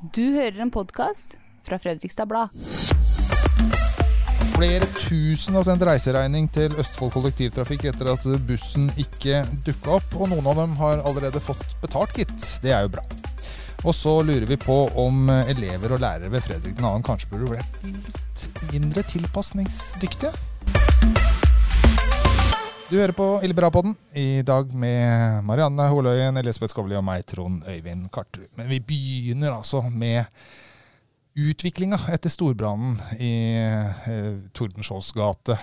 Du hører en podkast fra Fredrikstad Blad. Flere tusen har sendt reiseregning til Østfold kollektivtrafikk etter at bussen ikke dukka opp, og noen av dem har allerede fått betalt, gitt. Det er jo bra. Og så lurer vi på om elever og lærere ved Fredrik 2. kanskje burde vært litt mindre tilpasningsdyktige. Du hører på Illebra-podden, i dag med Marianne Holøyen, Elisabeth Skovli og meg, Trond Øyvind Kartrud. Men vi begynner altså med utviklinga etter storbrannen i eh, Tordenskiolds gate,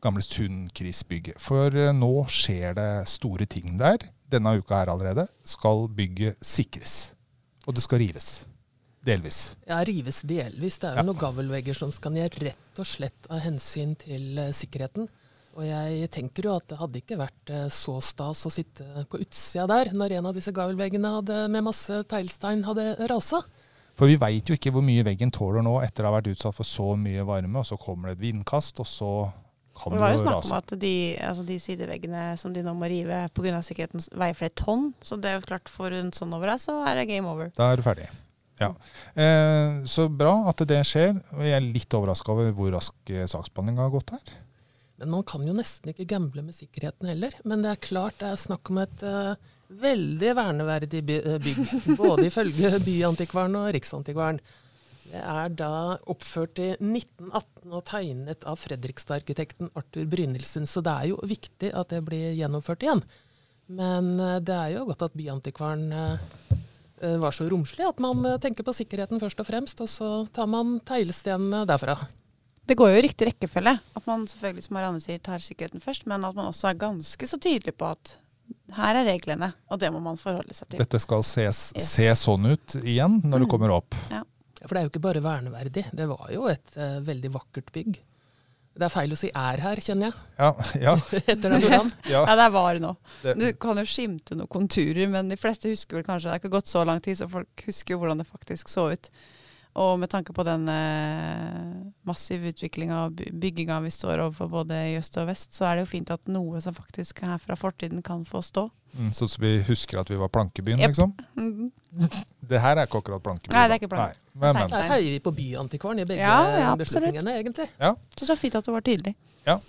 gamle Sundkrisbygget. For eh, nå skjer det store ting der. Denne uka her allerede skal bygget sikres. Og det skal rives. Delvis. Ja, rives delvis. Det er jo Ja. noen gavelvegger som skal ned rett og slett av hensyn til eh, sikkerheten. Og jeg tenker jo at det hadde ikke vært eh, så stas å sitte på utsida der når en av disse gavelveggene hadde, med masse teglstein hadde rasa. For vi veit jo ikke hvor mye veggen tåler nå etter å ha vært utsatt for så mye varme, og så kommer det et vindkast, og så kan Det jo det var jo jo snakk om at de, altså de sideveggene som de nå må rive pga. sikkerheten, veier flere tonn. Så det er jo klart, får hun sånn over deg, så er det game over. Da er du ferdig. Ja. Eh, så bra at det skjer. og Jeg er litt overraska over hvor rask saksbehandlinga har gått her. Men man kan jo nesten ikke gamble med sikkerheten heller. Men det er klart det er snakk om et uh, veldig verneverdig eh, bygg. Både ifølge Byantikvaren og Riksantikvaren. Det er da oppført i 1918 og tegnet av Fredrikstad-arkitekten Arthur Brynildsen. Så det er jo viktig at det blir gjennomført igjen. Men uh, det er jo godt at Byantikvaren eh, var så romslig at man tenker på sikkerheten først og fremst, og så tar man teglstenene derfra. Det går jo i riktig rekkefølge. At man selvfølgelig, som Marianne sier, tar sikkerheten først, men at man også er ganske så tydelig på at her er reglene, og det må man forholde seg til. Dette skal ses, Yes. se sånn ut igjen når mm. du kommer opp. Ja. For det er jo ikke bare verneverdig, det var jo et uh, veldig vakkert bygg. Det er feil å si 'er her', kjenner jeg, Ja, ja, etter den turen. ja. Ja, det er var nå. Det, Du kan jo skimte noen konturer, men de fleste husker vel kanskje Det har ikke gått så lang tid, så folk husker jo hvordan det faktisk så ut. Og med tanke på den eh, massive utviklinga og bygginga vi står overfor både i øst og vest, så er det jo fint at noe som faktisk er fra fortiden, kan få stå. mm, så vi husker at vi var plankebyen, Yep. liksom. Mhm. Det her er ikke akkurat plankebyen. Nei, det er ikke plank. Nei, Men, men. Der heier vi på Byantikvaren i begge Ja, ja, beslutningene, egentlig. Så det var fint at du var tydelig. Ja.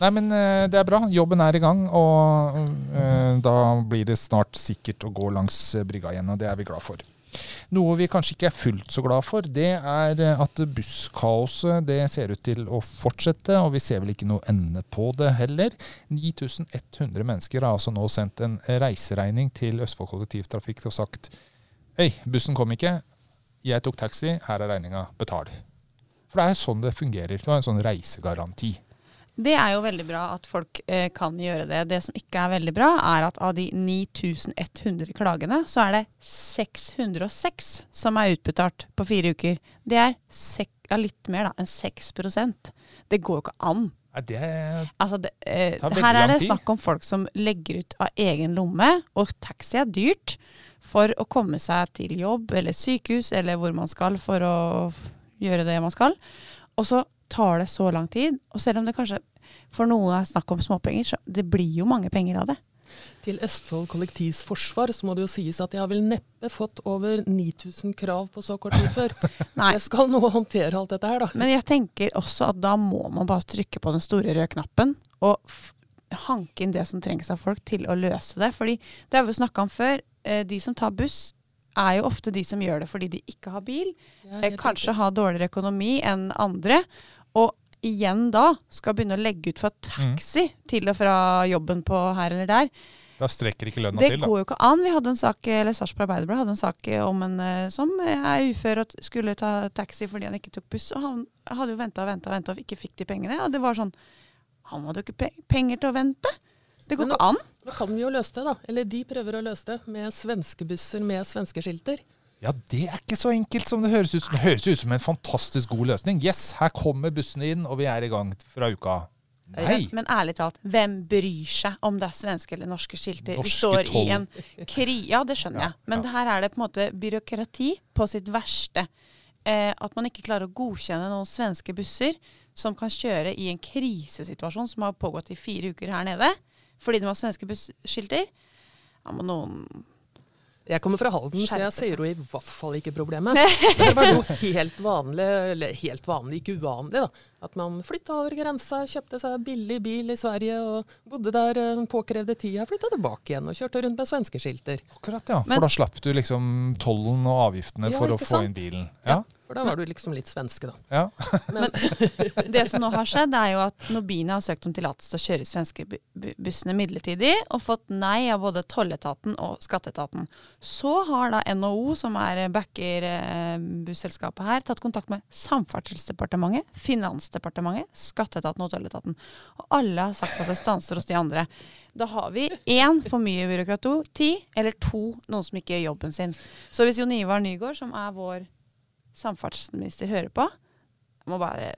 Nei, men eh, det er bra. Jobben er i gang, og eh, da blir det snart sikkert å gå langs brygga igjen, og det er vi glad for. Noe vi kanskje ikke er fullt så glad for, det er at busskaoset det ser ut til å fortsette, og vi ser vel ikke noe ende på det heller. 9100 mennesker har altså nå sendt en reiseregning til Østfold kollektivtrafikk og sagt Hei, bussen kom ikke. Jeg tok taxi. Her er regninga. Betal. For det er sånn det fungerer. Du har en sånn reisegaranti. Det er jo veldig bra at folk eh, kan gjøre det. Det som ikke er veldig bra, er at av de 9100 klagene, så er det 606 som er utbetalt på fire uker. Det er sek ja, litt mer da, enn 6 Det går jo ikke an. Det Altså, det, eh, her er det snakk om folk som legger ut av egen lomme, og taxi er dyrt for å komme seg til jobb eller sykehus eller hvor man skal for å gjøre det man skal. Og så tar det så lang tid, og selv om det kanskje for noen er snakk om småpenger, så det blir jo mange penger av det. Til Østfold Kollektivs forsvar så må det jo sies at jeg har vel neppe fått over 9000 krav på så kort tid før. Nei, Jeg skal nå håndtere alt dette her, da. Men jeg tenker også at da må man bare trykke på den store røde knappen og hanke inn det som trengs av folk til å løse det. Fordi det har vi jo snakka om før. Eh, de som tar buss, er jo ofte de som gjør det fordi de ikke har bil. Er Eh, kanskje har dårligere økonomi enn andre. Igjen da skal begynne å legge ut for taxi til og fra jobben på her eller der. Da strekker ikke lønna til, da. Det går jo ikke an. Vi hadde en sak, eller Sarpsborg Arbeiderblad hadde en sak om en eh, som er ufør og skulle ta taxi fordi han ikke tok buss. Og han hadde jo venta og venta og venta og ikke fikk de pengene. Og det var sånn Han hadde jo ikke penger til å vente. Det går nå, ikke an. Nå kan vi jo løse det, da. Eller de prøver å løse det med svenske busser med svenske skilter. Ja, det er ikke så enkelt som det høres ut som. Det høres ut som en fantastisk god løsning. Yes, her kommer bussene inn, og vi er i gang fra uka. Nei! Men, men ærlig talt, hvem bryr seg om det er svenske eller norske skilter? vi Norske står toll. i en krig. Ja, det skjønner Ja, jeg. Men ja. det her er det på en måte byråkrati på sitt verste. Eh, at man ikke klarer å godkjenne noen svenske busser som kan kjøre i en krisesituasjon som har pågått i fire uker her nede, fordi de har svenske busskilter. Ja, må noen Jeg kommer fra Halden, så jeg sier ser jo i hvert fall ikke problemet. Det var jo helt vanlig, eller helt vanlig, ikke uvanlig, da. At man flytta over grensa, kjøpte seg billig bil i Sverige og bodde der den påkrevde tida, flytta tilbake igjen og kjørte rundt med svenske skilter. Akkurat, ja. Men- For da slapp du liksom tollen og avgiftene Ja, for å få sant? inn bilen. Ja, For da var du liksom litt svenske, da. ja. Det som nå har skjedd, er jo at Nobina har søkt om tillatelse til å kjøre svenske bu- bu- bussene midlertidig, og fått nei av både tolletaten og skatteetaten. Så har da NHO, som er backer eh, busselskapet her, tatt kontakt med Samferdselsdepartementet, Finansdepartementet, skatteetaten og tolletaten. Og alle har sagt at det stanser hos de andre. Da har vi én for mye byråkrati, eller to noen som ikke gjør jobben sin. Så hvis Jon Ivar Nygaard, som er vår samferdselsminister, hører på, Jeg må bare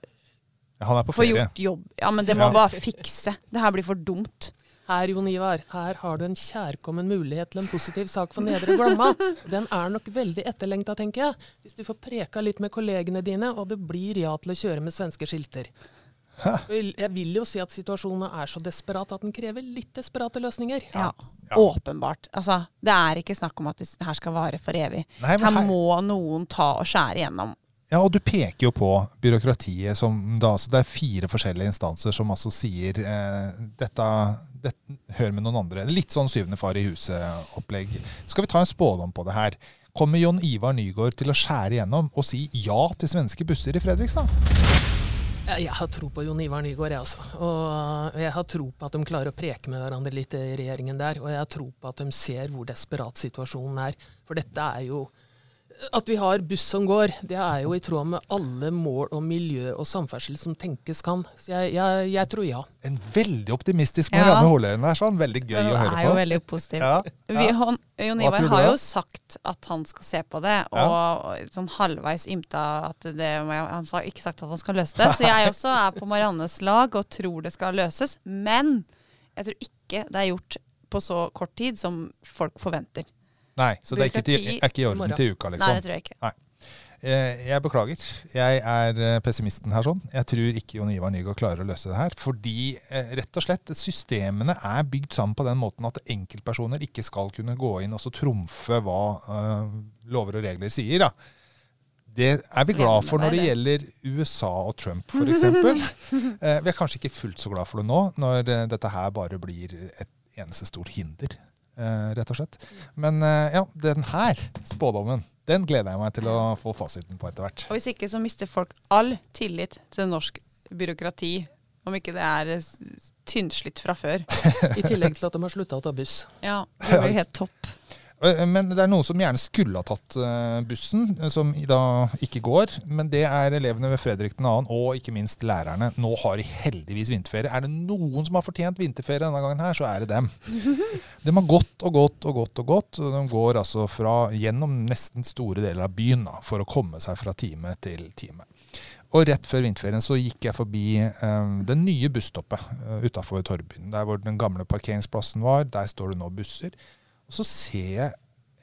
Han er på få ferie. gjort jobb. Ja, men det må Ja. bare fikse. Det her blir for dumt. Her, Jon Ivar, her har du en kjærkommen mulighet til en positiv sak for Nedre Glomma. Den er nok veldig etterlengta, tenker jeg. Hvis du får preka litt med kollegene dine, og det blir ja til å kjøre med svenske skilter. Jeg vil jo si at situasjonen er så desperat at den krever litt desperate løsninger. Ja. Ja. Åpenbart. Altså, det er ikke snakk om at det her skal vare for evig. Nei, Her her- må noen ta og skjære igjennom. Ja, og du peker jo på byråkratiet som da Det er fire forskjellige instanser som altså sier eh, dette, dette Hør med noen andre. Litt sånn syvende far i huset-opplegg. Skal vi ta en spådom på det her? Kommer Jon Ivar Nygaard til å skjære igjennom og si ja til svenske busser i Fredrikstad? Jeg, har tro på Jon Ivar Nygaard, jeg også. Og jeg har tro på at de klarer å preke med hverandre litt i regjeringen der. Og jeg har tro på at de ser hvor desperat situasjonen er. For dette er jo At vi har buss som går, det er jo i tråd med alle mål om miljø og samferdsel som tenkes kan. Så jeg, jeg, jeg tror ja. En veldig optimistisk Ja. Holøyen der, sånn. Veldig gøy Det å er høre jo på. veldig positiv. Ja, Vi, han, Jon Ivar har jo sagt at han skal se på det, og sånn halvveis ymta at det Han har ikke sagt at han skal løse det. Så jeg også er på Mariannes lag og tror det skal løses. Men jeg tror ikke det er gjort på så kort tid som folk forventer. Nei, så det er ikke, til, er ikke i orden til uka, liksom. Nei, det tror jeg ikke. Nei. Jeg beklager. Jeg er eh, pessimisten her. sånn. Jeg tror ikke Jon Ivar Nygaard klarer å løse det her. Fordi eh, rett og slett systemene er bygd sammen på den måten at enkeltpersoner ikke skal kunne gå inn og så trumfe hva uh, lover og regler sier. da. Det er vi glad for når det gjelder USA og Trump f.eks. Eh, vi er kanskje ikke fullt så glad for det nå, når eh, dette her bare blir et eneste stort hinder. Eh, rett og slett. Men eh, ja, den her spådommen, den gleder jeg meg til å få fasiten på etter hvert. Og hvis ikke så mister folk all tillit til norsk byråkrati. Om ikke det er tynnslitt fra før. I tillegg til at de har slutta å ta buss. Ja, det blir helt topp. Eh, Men det er noen som gjerne skulle ha tatt eh, bussen, eh, som da ikke går. Men det er elevene ved Fredrik 2. og ikke minst lærerne. Nå har de heldigvis vinterferie. Er det noen som har fortjent vinterferie denne gangen her, så er det dem. De har gått og gått og gått og gått. De går altså fra, gjennom nesten store deler av byen da, for å komme seg fra time til time. Og rett før vinterferien så gikk jeg forbi eh, det nye busstoppet uh, utafor Torvbyen. Der hvor den gamle parkeringsplassen var. Der står det nå busser. Og så ser jeg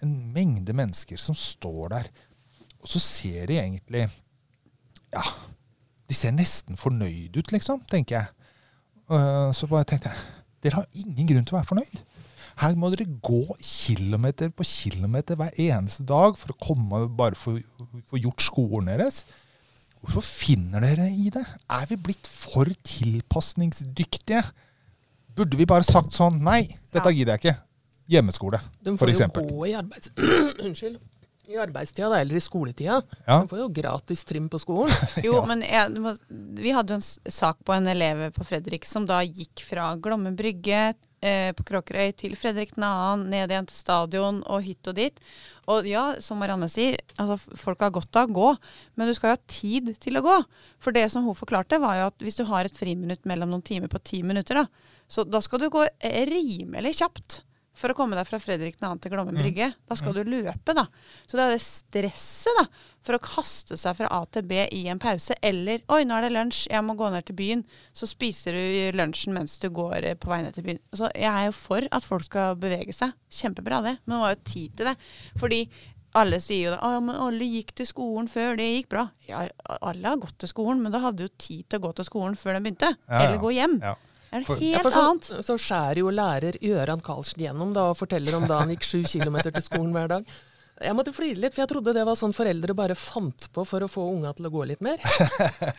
en mengde mennesker som står der. Og så ser de egentlig Ja, de ser nesten fornøyd ut, liksom, tenker jeg. Eh, så bare tenkte jeg Dere har ingen grunn til å være fornøyd. Her må dere gå kilometer på kilometer hver eneste dag for å komme bare få få gjort skolen deres. Hvorfor finner dere i det? Er vi blitt for tilpasningsdyktige? Burde vi bare sagt sånn Nei, dette gidder jeg ikke. Hjemmeskole, De får jo gå i arbeids... I arbeidstida, da, eller i skoletida. Ja. De får jo gratis trim på skolen. Jo, Ja. men jeg, vi hadde jo en sak på en elev på Fredrik som da gikk fra Glomme brygge eh, på Kråkerøy til Fredrik 2., ned igjen til stadion og hit og dit. Og ja, som Marianne sier, altså folk har godt av å gå, men du skal jo ha tid til å gå. For det som hun forklarte, var jo at hvis du har et friminutt mellom noen timer på ti minutter, da, så da skal du gå rimelig kjapt. For å komme deg fra Fredrik 2. til Glommen brygge. Da skal du løpe, da. Så det er det stresset da, for å kaste seg fra A til B i en pause. Eller 'oi, nå er det lunsj, jeg må gå ned til byen'. Så spiser du lunsjen mens du går eh, på vei ned til byen. Så jeg er jo for at folk skal bevege seg. Kjempebra det. Men nå har jo tid til det. Fordi alle sier jo det. «Å, men alle gikk til skolen før, det gikk bra. Ja, alle har gått til skolen, men da hadde du tid til å gå til skolen før den begynte. Ja, ja. Eller gå hjem. Ja. Det er For- Ja, helt for så, så skjærer jo lærer Gøran Karlsen gjennom da, og forteller om da han gikk sju kilometer til skolen hver dag. Jeg måtte flire litt, for jeg trodde det var sånn foreldre bare fant på for å få unga til å gå litt mer.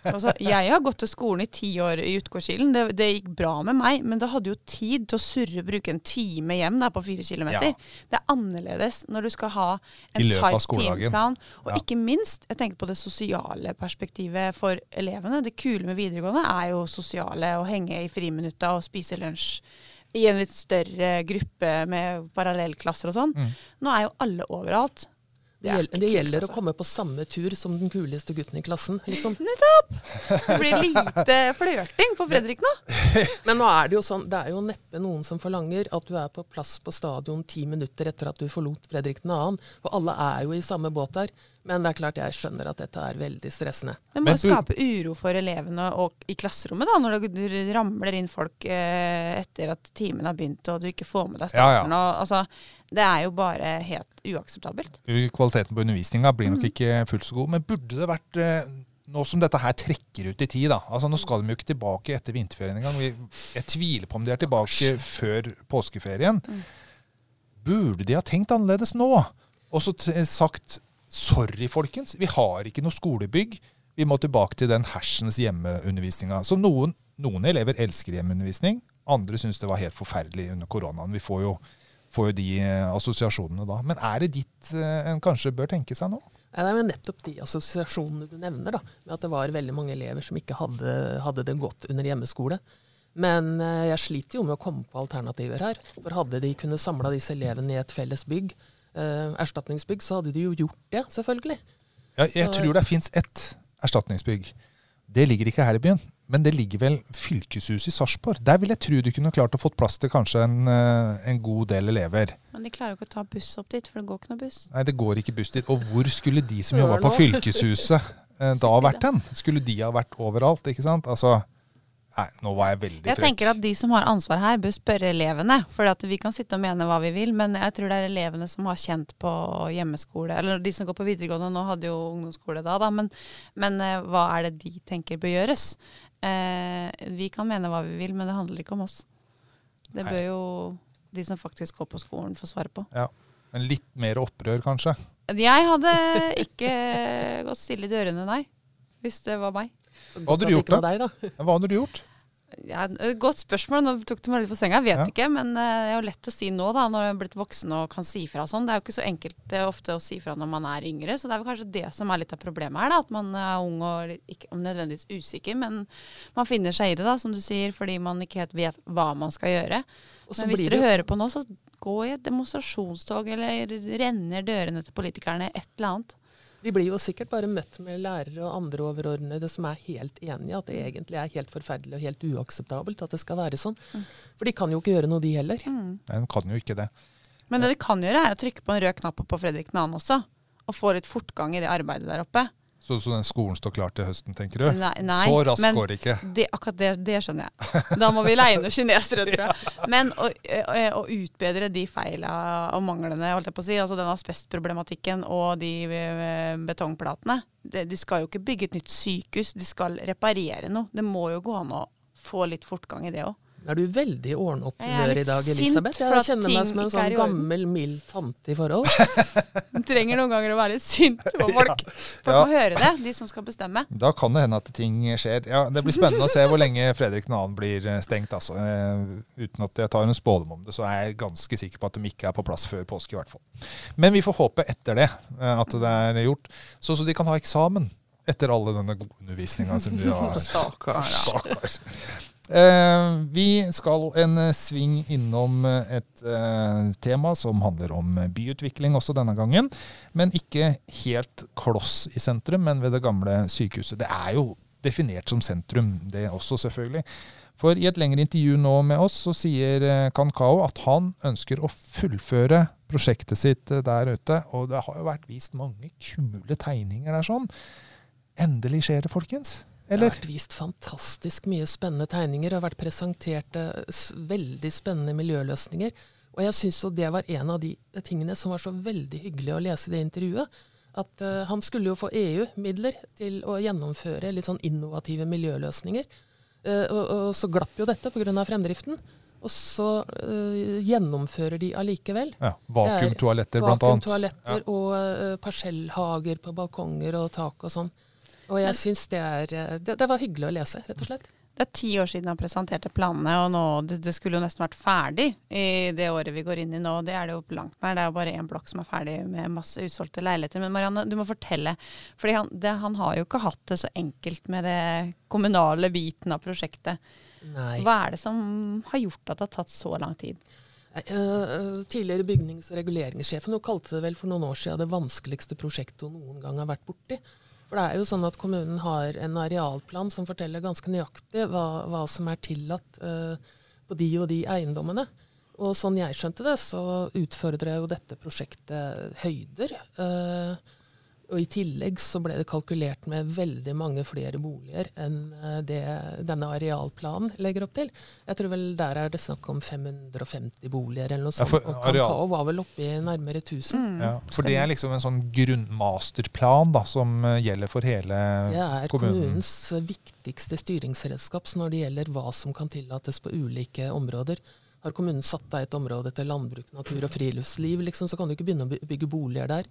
Altså, jeg har gått til skolen i ti år i Utgårdskilen. Det, det gikk bra med meg, men da hadde jo tid til å surre og bruke en time hjem der på fire kilometer. Ja. Det er annerledes når du skal ha en tight teamplan. timeplan. Og Ja. ikke minst, jeg tenker på det sosiale perspektivet for elevene. Det kule med videregående er jo sosiale, å henge i friminutta og spise lunsj i en litt større gruppe med parallellklasser og sånn. Mm. Nå er jo alle overalt. Det, det kult, gjelder å altså. komme på samme tur som den kuleste gutten i klassen. Liksom. Det blir lite flørting på Fredrik nå. Men nå er det jo sånn, det er jo neppe noen som forlanger at du er på plass på stadion ti minutter etter at du forlot Fredrik 2., for alle er jo i samme båt der. Men det er klart jeg skjønner at dette er veldig stressende. Det må Men jo skape uro for elevene og i klasserommet, da, når det du ramler inn folk eh, etter at timen har begynt og du ikke får med deg Ja, ja. Og, altså, det er jo bare helt uakseptabelt. Kvaliteten på undervisninga blir Mm. nok ikke fullt så god. Men burde det vært eh, Nå som dette her trekker ut i tid, da. Altså Nå skal de jo ikke tilbake etter vinterferien engang. Jeg tviler på om de er tilbake før påskeferien. Mm. Burde de ha tenkt annerledes nå? Og så sagt sorry, folkens. Vi har ikke noe skolebygg. Vi må tilbake til den hersens hjemmeundervisninga. Så noen, noen elever elsker hjemmeundervisning. Andre syns det var helt forferdelig under koronaen. Vi får jo, får jo de eh, assosiasjonene da. Men er det dit eh, en kanskje bør tenke seg nå? Det er jo nettopp de assosiasjonene du nevner, da, med at det var veldig mange elever som ikke hadde, hadde det godt under hjemmeskole. Men eh, jeg sliter jo med å komme på alternativer her. For hadde de kunnet samla disse elevene i et felles bygg, eh, erstatningsbygg, så hadde de jo gjort det, selvfølgelig. Ja, jeg Så- tror det fins ett erstatningsbygg. Det ligger ikke her i byen, men det ligger vel fylkeshuset i Sarpsborg. Der vil jeg tro du kunne klart å fått plass til kanskje en, eh, en god del elever. Men de klarer jo ikke å ta buss opp dit, for det går ikke noe buss. Nei, det går ikke buss dit. Og hvor skulle de som jobba på fylkeshuset eh, da ha vært hen? Skulle de ha vært overalt, ikke sant? Altså Nei, nå var jeg veldig Jeg tenker at de som har ansvar her, bør spørre elevene. For at vi kan sitte og mene hva vi vil, men jeg tror det er elevene som har kjent på hjemmeskole. Eller de som går på videregående, nå hadde jo ungdomsskole da, da. Men, men eh, hva er det de tenker bør gjøres? Eh, vi kan mene hva vi vil, men det handler ikke om oss. Det Nei. bør jo de som faktisk går på skolen, få svare på. Ja, Men litt mer opprør, kanskje? Jeg hadde ikke gått stille i dørene, nei. Hvis det var meg. Hva hadde du gjort ikke Deg, da. Hva hadde du gjort? Ja, godt spørsmål. Nå tok du meg litt på senga. Jeg vet Ja. ikke. Men eh, det er jo lett å si nå, da, når jeg er blitt voksen og kan si fra sånn. Det er jo ikke så enkelt er ofte å si fra når man er yngre. Så det er vel kanskje det som er litt av problemet her. da, At man er ung og ikke om nødvendigvis usikker, men man finner seg i det, da, som du sier, fordi man ikke helt vet hva man skal gjøre. Men hvis dere det hører på nå, så gå i et demonstrasjonstog eller renner dørene til politikerne, et eller annet. De blir jo sikkert bare møtt med lærere og andre overordnede som er helt enige at det egentlig er helt forferdelig og helt uakseptabelt at det skal være sånn. For de kan jo ikke gjøre noe, de heller. Mm. Nei, de kan jo ikke det. Men det de kan gjøre, er å trykke på en rød knapp på Fredrik 2. også. Og få litt fortgang i det arbeidet der oppe. Så, så den skolen står klar til høsten, tenker du? Nei, nei, så raskt men- går det ikke. Det, akkurat det, det skjønner jeg. Da må vi leie noen kinesere, tror jeg. Men å, å, å utbedre de feila og manglene, holdt jeg på å si, altså den asbestproblematikken og de eh, betongplatene det, De skal jo ikke bygge et nytt sykehus, de skal reparere noe. Det må jo gå an å få litt fortgang i det òg. Er du veldig litt i dag, Elisabeth? Jeg kjenner meg som en sånn gammel, mild tante i forhold. Du trenger noen ganger å være sint på folk. Folk Ja. må høre det, de som skal bestemme. Da kan det hende at ting skjer. Ja, Det blir spennende å se hvor lenge Fredrik 2. blir eh, stengt. Altså. Eh, uten at jeg tar en spådom om det, så er jeg ganske sikker på at de ikke er på plass før påske. i hvert fall. Men vi får håpe etter det eh, at det er gjort, så, så de kan ha eksamen etter alle denne gode undervisninga som de har. Stakkar. Eh, vi skal en eh, sving innom eh, et tema som handler om byutvikling også denne gangen. Men ikke helt kloss i sentrum, men ved det gamle sykehuset. Det er jo definert som sentrum, det også selvfølgelig. For i et lengre intervju nå med oss, så sier Kankao at han ønsker å fullføre prosjektet sitt der ute. Og det har jo vært vist mange kule tegninger der sånn. Endelig skjer det, folkens. Det har vært vist fantastisk mye spennende tegninger. Det har vært presentert eh, veldig spennende miljøløsninger. Og jeg syns jo det var en av de tingene som var så veldig hyggelig å lese i det intervjuet. At uh, han skulle jo få EU-midler til å gjennomføre litt sånn innovative miljøløsninger. Uh, og, og så glapp jo dette pga. fremdriften. Og så uh, gjennomfører de allikevel. Ja, Vakuumtoaletter, blant annet. Vakuumtoaletter og eh, parsellhager på balkonger og tak og sånn. Og jeg syns det er eh, det, det var hyggelig å lese, rett og slett. Det er ti år siden han presenterte planene, og nå, det, det skulle jo nesten vært ferdig i det året vi går inn i nå. Det er det jo langt nær. Det er jo bare én blokk som er ferdig med masse usolgte leiligheter. Men Marianne, du må fortelle. For han, han har jo ikke hatt det så enkelt med det kommunale biten av prosjektet. Nei. Hva er det som har gjort at det har tatt så lang tid? Eh, tidligere bygnings- og reguleringssjefen kalte det vel for noen år siden det vanskeligste prosjektet hun noen gang har vært borti. For det er jo sånn at kommunen har en arealplan som forteller ganske nøyaktig hva, hva som er tillatt eh, på de og de eiendommene. Og sånn jeg skjønte det, så utfordrer jo dette prosjektet høyder. Eh, og i tillegg så ble det kalkulert med veldig mange flere boliger enn eh, det denne arealplanen legger opp til. Jeg tror vel der er det snakk om 550 boliger eller noe Ja, sånt. for og Kampao var vel oppe i nærmere 1000. Ja, for det er liksom en sånn grunnmasterplan da, som eh, gjelder for hele kommunen? Det er kommunen. kommunens eh, viktigste styringsredskap når det gjelder hva som kan tillates på ulike områder. Har kommunen satt av et område til landbruk, natur og friluftsliv, liksom, så kan du ikke begynne å bygge boliger der.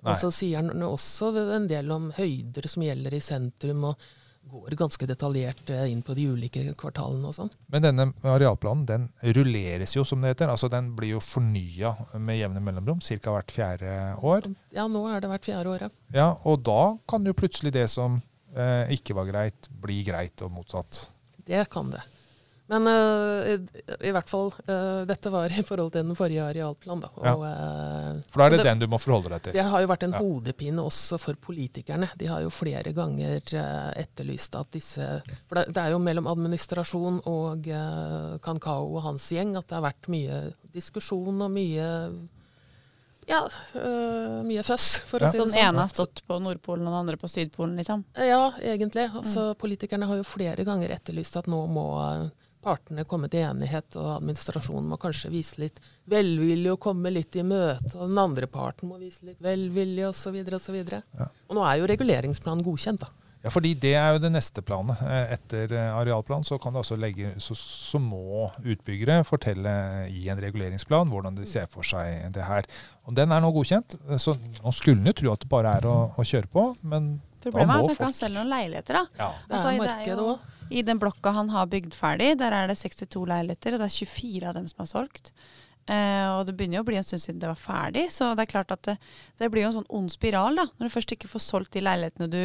Nei. Og så sier han også en del om høyder som gjelder i sentrum, og går ganske detaljert eh, inn på de ulike kvartalene og sånn. Men denne arealplanen den rulleres jo, som det heter. Altså Den blir jo fornya med jevne mellomrom, ca. hvert fjerde år. Ja, nå er det hvert fjerde år, ja. Ja, Og da kan jo plutselig det som eh, ikke var greit, bli greit, og motsatt. Det kan det. Men uh, i, i hvert fall, uh, dette var i forhold til den forrige arealplanen. Ja. Eh, For da er det det- den du må forholde deg til. Det har jo vært en Ja. hodepine også for politikerne. De har jo flere ganger etterlyst at disse For det, det er jo mellom administrasjon og Kankao og hans gjeng at det har vært mye diskusjon og mye ja, øh, mye føss, for Ja. å si Så det den sånn. ene har stått på Nordpolen og den andre på Sydpolen, liksom? Ja, egentlig. Altså, Politikerne har jo flere ganger etterlyst at nå må partene komme til enighet, og administrasjonen må kanskje vise litt velvilje og komme litt i møte, og den andre parten må vise litt velvilje osv. osv. Ja. Og nå er jo reguleringsplanen godkjent, da. Ja, fordi det er jo det neste planet. Eh, Etter eh, arealplan så, kan du også legge, så, så må utbyggere fortelle i en reguleringsplan hvordan de ser for seg det her. Og Den er nå godkjent, eh, så nå skulle en jo tro at det bare er å, å kjøre på, men Problemet er må at han kan selge noen leiligheter, da. ja. Det Altså, er altså, markedet marked òg. I den blokka han har bygd ferdig, der er det 62 leiligheter, og det er 24 av dem som er solgt. Eh, og det begynner jo å bli en stund siden det var ferdig, så det er klart at det, det blir jo en sånn ond spiral, da. Når du først ikke får solgt de leilighetene du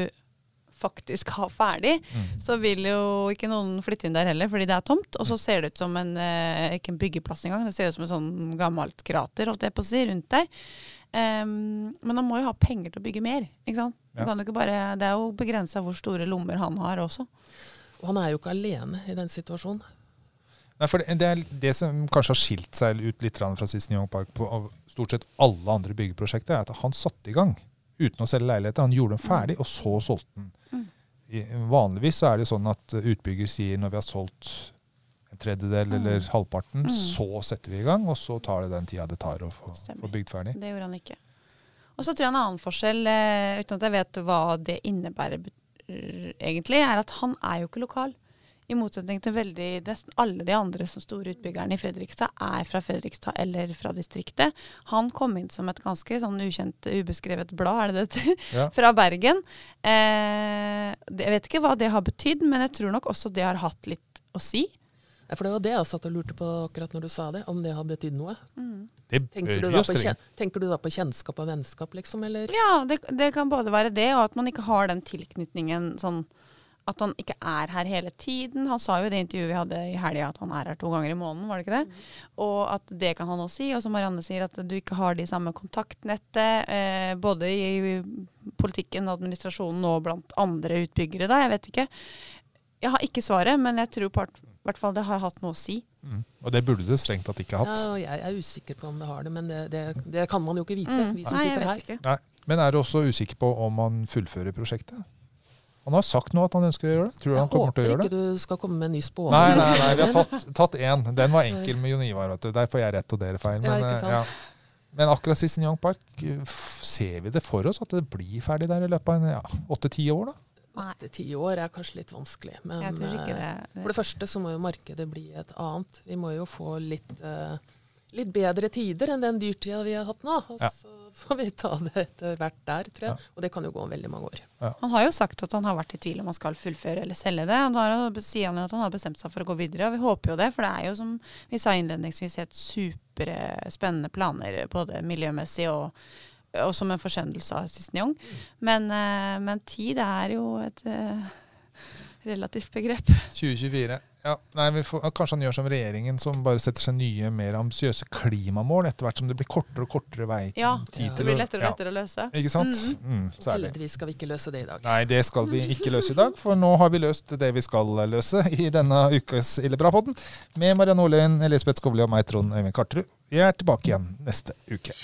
faktisk har ferdig, Mm. så vil jo ikke noen flytte inn der heller, fordi det er tomt. Og så ser det ut som en eh, ikke en byggeplass engang, det ser ut som en sånn gammelt krater, holdt jeg på å si, rundt der. Um, men han må jo ha penger til å bygge mer. ikke sant? Du Ja. kan jo ikke bare, det er jo begrensa hvor store lommer han har også. Og han er jo ikke alene i den situasjonen. Nei, for det, det er det som kanskje har skilt seg ut litt grann fra Sisson Young Park på av stort sett alle andre byggeprosjekter, er at han satte i gang uten å selge leiligheter. Han gjorde den ferdig, og så solgte den. Mm. I, vanligvis så er det sånn at utbygger sier når vi har solgt en tredjedel eller halvparten, Mm. så setter vi i gang, og så tar det den tida det tar å få, få bygd ferdig. Det gjorde han ikke. Og så tror jeg en annen forskjell, eh, uten at jeg vet hva det innebærer egentlig, er at han er jo ikke lokal. I motsetning til veldig, nesten alle de andre som store utbyggerne i Fredrikstad er fra Fredrikstad eller fra distriktet. Han kom inn som et ganske sånn ukjent, ubeskrevet blad, er det det heter? Ja. fra Bergen. Eh, jeg vet ikke hva det har betydd, men jeg tror nok også det har hatt litt å si. Ja, For det var det jeg satt og lurte på akkurat når du sa det, om det har betydd noe. Det Tenker du, da på, tenker du da på kjennskap og vennskap, liksom, eller? Ja, det, det kan både være det, og at man ikke har den tilknytningen sånn At han ikke er her hele tiden. Han sa jo i det intervjuet vi hadde i helga at han er her to ganger i måneden, var det ikke det? Og at det kan han også si. Og som Marianne sier, at du ikke har de samme kontaktnettet. Eh, både i politikken, administrasjonen og blant andre utbyggere, da. Jeg vet ikke. Jeg har ikke svaret, men jeg tror part, i hvert fall det har hatt noe å si. Mm. Og det burde det strengt tatt ikke hatt. Ja, jeg er usikker på om det har det, men det, det, det kan man jo ikke vite, Mm. vi som Nei, sitter her. Nei. Men er du også usikker på om han fullfører prosjektet? Han har sagt nå at han ønsker å gjøre det. Tror du Jeg han kommer til å håper gjøre det? ikke du skal komme med en ny spådom. Nei, nei, nei, vi har tatt, én. Den var enkel med Jon Ivar. vet du. Der får jeg rett og dere feil. Men, ja, eh, ja. men akkurat Sisson Young Park, ser vi det for oss at det blir ferdig der i løpet av åtte-ti år? da? Åtte-ti år er kanskje litt vanskelig. Men Jeg tror ikke eh, det. for det første så må jo markedet bli et annet. Vi må jo få litt, eh, litt bedre tider enn den dyrtida vi har hatt nå. Og Ja. så får vi ta det etter hvert der, tror jeg. Og det kan jo gå om veldig mange år. Han har jo sagt at han har vært i tvil om han skal fullføre eller selge det. Og da sier han jo at han har bestemt seg for å gå videre, og vi håper jo det. For det er jo, som vi sa innledningsvis, helt superspennende planer både miljømessig og, og som en forsendelse av Cisternjong. Men, eh, men tid er jo et eh, relativt begrep. 2024. Ja, nei, vi får, Kanskje han gjør som regjeringen, som bare setter seg nye, mer ambisiøse klimamål etter hvert som det blir kortere og kortere vei. Ja, tid det til blir lettere og ja. lettere å løse. Ikke sant? Mm. Mm, særlig. Heldigvis skal vi ikke løse det i dag. Nei, det skal vi ikke løse i dag, for nå har vi løst det vi skal løse i denne ukas Illebra-podden med Marianne Ålien, Elisabeth Skovli og meg, Trond Øyvind Karterud. Vi er tilbake igjen neste uke.